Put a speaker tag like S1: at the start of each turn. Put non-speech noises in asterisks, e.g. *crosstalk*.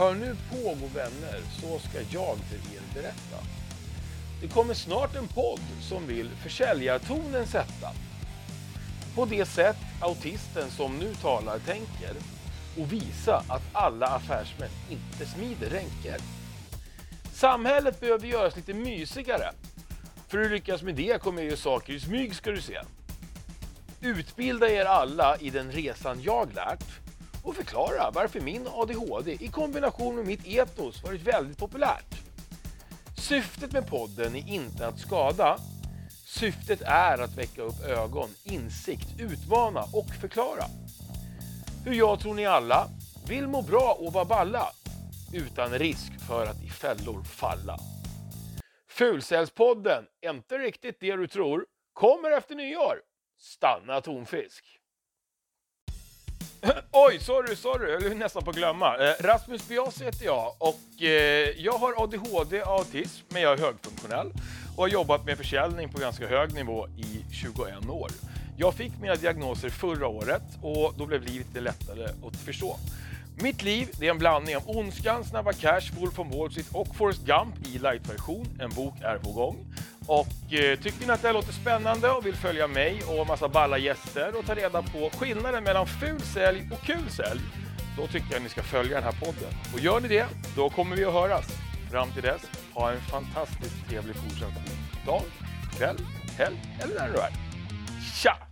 S1: Hör nu på, god vänner, så ska jag för er berätta. Det kommer snart en podd som vill försäljartonen sätta. På det sätt autisten som nu talar tänker och visa att alla affärsmän inte smider ränker. Samhället behöver göras lite mysigare. För att lyckas med det kommer jag göra saker i smyg ska du se. Utbilda er alla i den resan jag lärt och förklara varför min ADHD i kombination med mitt etos varit väldigt populärt. Syftet med podden är inte att skada. Syftet är att väcka upp ögon, insikt, utmana och förklara. Hur jag tror ni alla vill må bra och vara balla utan risk för att i fällor falla. Fulcellspodden, inte riktigt det du tror, kommer efter nyår. Stanna tonfisk! *coughs* Oj, sorry, sorry, jag höll nästan på att glömma. Eh, Rasmus Biasi heter jag och eh, jag har ADHD och autism, men jag är högfunktionell och har jobbat med försäljning på ganska hög nivå i 21 år. Jag fick mina diagnoser förra året och då blev livet lite lättare att förstå. Mitt liv det är en blandning av Ondskan, Snabba Cash, Wolf of Wall Street och Forrest Gump i light-version. En bok är på gång. Och eh, tycker ni att det här låter spännande och vill följa mig och massa balla gäster och ta reda på skillnaden mellan ful sälj och kul sälj, då tycker jag att ni ska följa den här podden. Och gör ni det, då kommer vi att höras. Fram till dess, ha en fantastiskt trevlig fortsatt dag, kväll, helg eller när du är. Tja!